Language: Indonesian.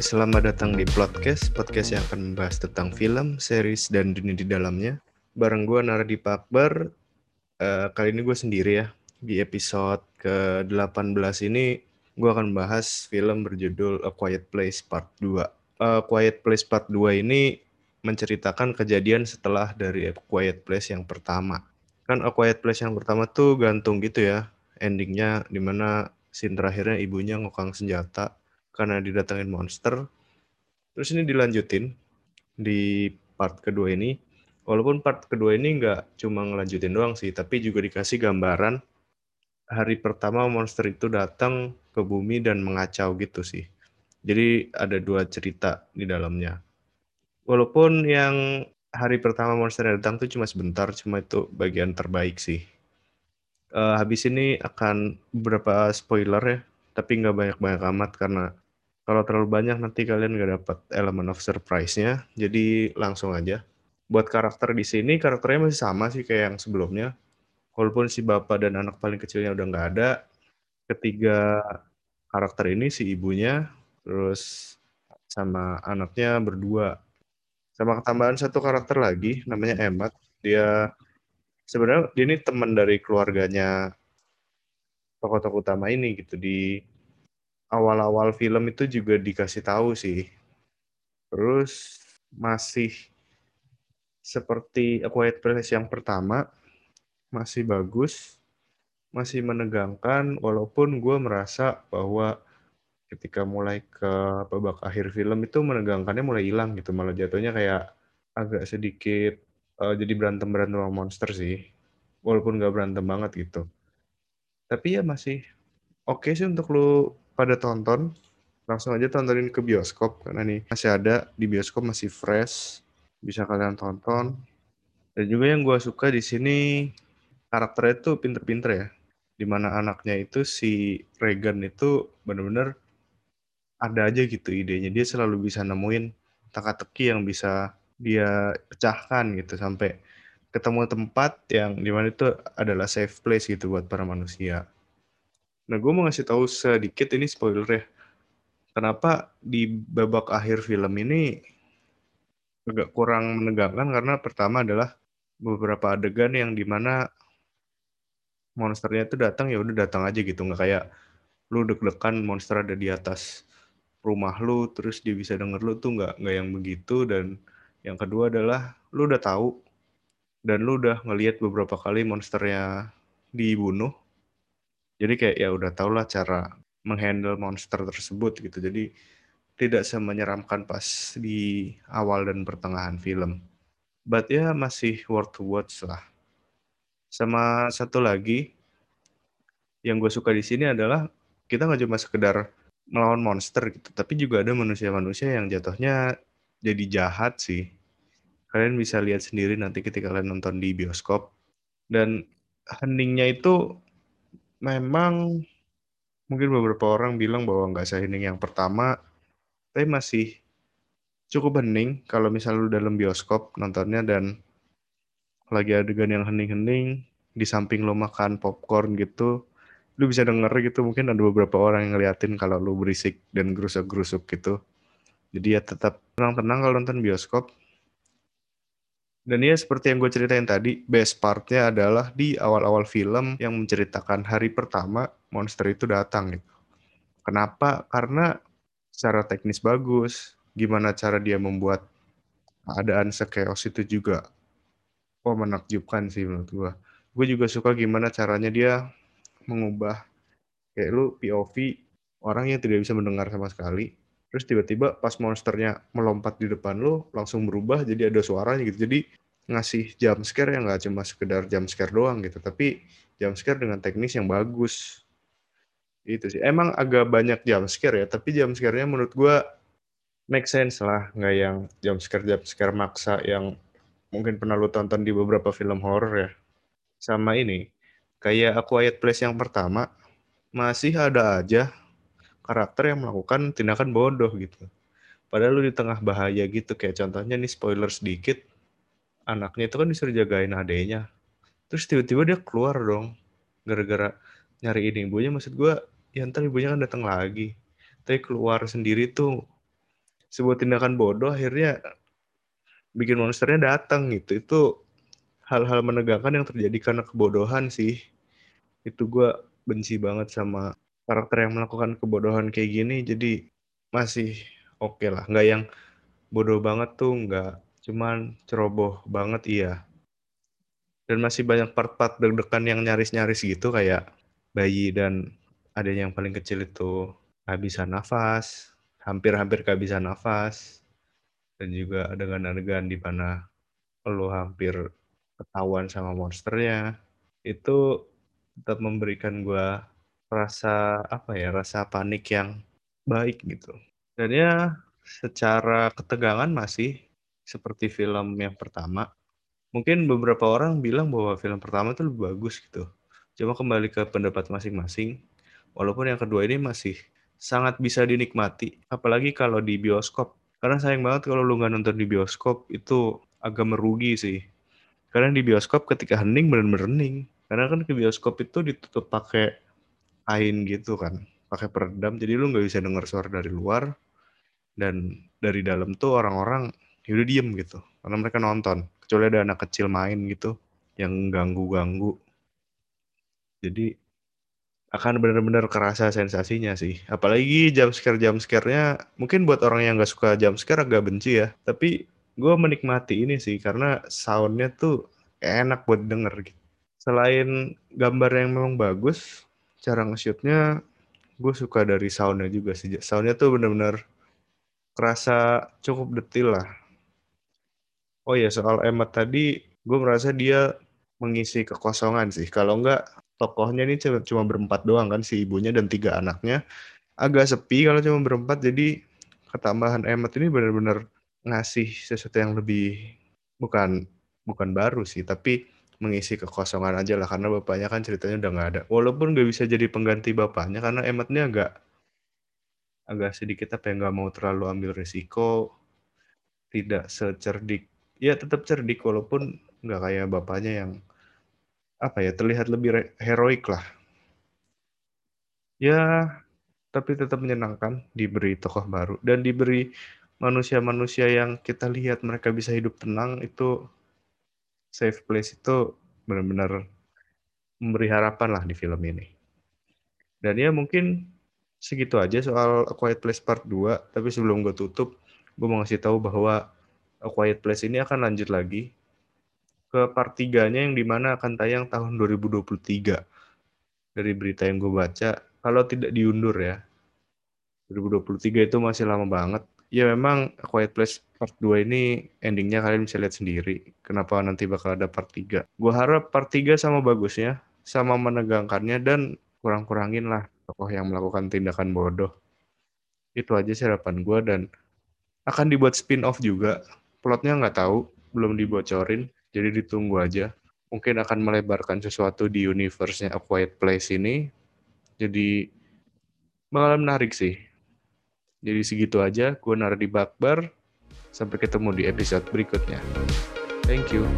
selamat datang di Plotcast, podcast yang akan membahas tentang film, series, dan dunia di dalamnya. Bareng gue Nardi Akbar, uh, kali ini gue sendiri ya. Di episode ke-18 ini, gue akan membahas film berjudul A Quiet Place Part 2. A Quiet Place Part 2 ini menceritakan kejadian setelah dari A Quiet Place yang pertama. Kan A Quiet Place yang pertama tuh gantung gitu ya, endingnya di mana scene terakhirnya ibunya ngokang senjata karena didatengin monster. Terus ini dilanjutin di part kedua ini. Walaupun part kedua ini nggak cuma ngelanjutin doang sih, tapi juga dikasih gambaran hari pertama monster itu datang ke bumi dan mengacau gitu sih. Jadi ada dua cerita di dalamnya. Walaupun yang hari pertama monster datang tuh cuma sebentar, cuma itu bagian terbaik sih. Uh, habis ini akan beberapa spoiler ya, tapi nggak banyak-banyak amat karena kalau terlalu banyak nanti kalian nggak dapat elemen of surprise-nya. Jadi langsung aja. Buat karakter di sini karakternya masih sama sih kayak yang sebelumnya. Walaupun si bapak dan anak paling kecilnya udah nggak ada, ketiga karakter ini si ibunya terus sama anaknya berdua. Sama ketambahan satu karakter lagi namanya Emmat. Dia sebenarnya dia ini teman dari keluarganya tokoh-tokoh utama ini gitu di awal-awal film itu juga dikasih tahu sih. Terus masih seperti A Quiet Place yang pertama, masih bagus, masih menegangkan, walaupun gue merasa bahwa ketika mulai ke babak akhir film itu menegangkannya mulai hilang gitu, malah jatuhnya kayak agak sedikit uh, jadi berantem berantem sama monster sih walaupun gak berantem banget gitu tapi ya masih oke okay sih untuk lu pada tonton langsung aja tontonin ke bioskop karena nih masih ada di bioskop masih fresh bisa kalian tonton. Dan juga yang gue suka di sini karakternya tuh pinter-pinter ya. Di mana anaknya itu si Regan itu bener-bener ada aja gitu idenya. Dia selalu bisa nemuin teka-teki yang bisa dia pecahkan gitu sampai ketemu tempat yang di mana itu adalah safe place gitu buat para manusia. Nah, gue mau ngasih tahu sedikit ini spoiler ya. Kenapa di babak akhir film ini agak kurang menegangkan karena pertama adalah beberapa adegan yang di mana monsternya itu datang ya udah datang aja gitu nggak kayak lu deg-degan monster ada di atas rumah lu terus dia bisa denger lu tuh nggak nggak yang begitu dan yang kedua adalah lu udah tahu dan lu udah ngelihat beberapa kali monsternya dibunuh. Jadi kayak ya udah tau lah cara menghandle monster tersebut gitu. Jadi tidak semenyeramkan pas di awal dan pertengahan film. But ya masih worth to watch lah. Sama satu lagi yang gue suka di sini adalah kita nggak cuma sekedar melawan monster gitu, tapi juga ada manusia-manusia yang jatuhnya jadi jahat sih. Kalian bisa lihat sendiri nanti ketika kalian nonton di bioskop. Dan heningnya itu memang mungkin beberapa orang bilang bahwa nggak sehening yang pertama, tapi masih cukup hening kalau misalnya lu dalam bioskop nontonnya dan lagi adegan yang hening-hening, di samping lo makan popcorn gitu, lu bisa denger gitu mungkin ada beberapa orang yang ngeliatin kalau lu berisik dan gerusuk-gerusuk gitu. Jadi ya tetap tenang-tenang kalau nonton bioskop. Dan ya seperti yang gue ceritain tadi, best partnya adalah di awal-awal film yang menceritakan hari pertama monster itu datang gitu. Kenapa? Karena secara teknis bagus, gimana cara dia membuat keadaan sekeos itu juga oh menakjubkan sih menurut gue. Gue juga suka gimana caranya dia mengubah kayak lu POV orang yang tidak bisa mendengar sama sekali terus tiba-tiba pas monsternya melompat di depan lo langsung berubah jadi ada suaranya gitu. Jadi ngasih jump scare yang nggak cuma sekedar jump scare doang gitu tapi jump scare dengan teknis yang bagus. Itu sih. Emang agak banyak jump scare ya tapi jump scare-nya menurut gua make sense lah. Nggak yang jump scare jump scare maksa yang mungkin pernah lo tonton di beberapa film horror ya. Sama ini kayak A Quiet Place yang pertama masih ada aja karakter yang melakukan tindakan bodoh gitu. Padahal lu di tengah bahaya gitu kayak contohnya nih spoiler sedikit anaknya itu kan disuruh jagain adenya. Terus tiba-tiba dia keluar dong gara-gara nyari ini ibunya maksud gue ya ntar ibunya kan datang lagi. Tapi keluar sendiri tuh sebuah tindakan bodoh akhirnya bikin monsternya datang gitu. Itu hal-hal menegangkan yang terjadi karena kebodohan sih. Itu gue benci banget sama karakter yang melakukan kebodohan kayak gini. Jadi masih oke okay lah. Nggak yang bodoh banget tuh nggak. Cuman ceroboh banget iya. Dan masih banyak part-part deg-degan yang nyaris-nyaris gitu kayak bayi dan ada yang paling kecil itu kehabisan nafas, hampir-hampir kehabisan nafas, dan juga adegan-adegan di mana lo hampir ketahuan sama monsternya, itu tetap memberikan gue rasa apa ya, rasa panik yang baik gitu. Dan ya secara ketegangan masih seperti film yang pertama. Mungkin beberapa orang bilang bahwa film pertama itu lebih bagus gitu. Cuma kembali ke pendapat masing-masing. Walaupun yang kedua ini masih sangat bisa dinikmati, apalagi kalau di bioskop. Karena sayang banget kalau lu nggak nonton di bioskop, itu agak merugi sih. Karena di bioskop ketika hening bener-bener hening. Karena kan ke bioskop itu ditutup pakai kain gitu kan, pakai peredam, jadi lu nggak bisa denger suara dari luar. Dan dari dalam tuh orang-orang ya udah diem gitu, karena mereka nonton. Kecuali ada anak kecil main gitu, yang ganggu-ganggu. Jadi akan benar-benar kerasa sensasinya sih. Apalagi jump scare jump scare-nya mungkin buat orang yang nggak suka jump scare agak benci ya. Tapi gue menikmati ini sih karena soundnya tuh enak buat denger gitu. Selain gambar yang memang bagus, cara nge-shootnya gue suka dari soundnya juga sih. Soundnya tuh benar-benar kerasa cukup detil lah. Oh ya soal Emmet tadi, gue merasa dia mengisi kekosongan sih. Kalau enggak, tokohnya ini cuma berempat doang kan si ibunya dan tiga anaknya agak sepi kalau cuma berempat jadi ketambahan Emmet ini benar-benar ngasih sesuatu yang lebih bukan bukan baru sih tapi mengisi kekosongan aja lah karena bapaknya kan ceritanya udah nggak ada walaupun gak bisa jadi pengganti bapaknya karena ini agak agak sedikit apa yang nggak mau terlalu ambil risiko tidak secerdik ya tetap cerdik walaupun nggak kayak bapaknya yang apa ya terlihat lebih heroik lah. Ya, tapi tetap menyenangkan diberi tokoh baru dan diberi manusia-manusia yang kita lihat mereka bisa hidup tenang itu safe place itu benar-benar memberi harapan lah di film ini. Dan ya mungkin segitu aja soal A Quiet Place Part 2. Tapi sebelum gue tutup, gue mau ngasih tahu bahwa A Quiet Place ini akan lanjut lagi ke part 3-nya yang di mana akan tayang tahun 2023. Dari berita yang gue baca, kalau tidak diundur ya. 2023 itu masih lama banget. Ya memang Quiet Place part 2 ini endingnya kalian bisa lihat sendiri. Kenapa nanti bakal ada part 3. Gue harap part 3 sama bagusnya, sama menegangkannya, dan kurang-kurangin lah tokoh yang melakukan tindakan bodoh. Itu aja sih harapan gue, dan akan dibuat spin-off juga. Plotnya nggak tahu, belum dibocorin. Jadi ditunggu aja. Mungkin akan melebarkan sesuatu di universe-nya A Quiet Place ini. Jadi bakalan menarik sih. Jadi segitu aja. Gue Nardi Bakbar. Sampai ketemu di episode berikutnya. Thank you.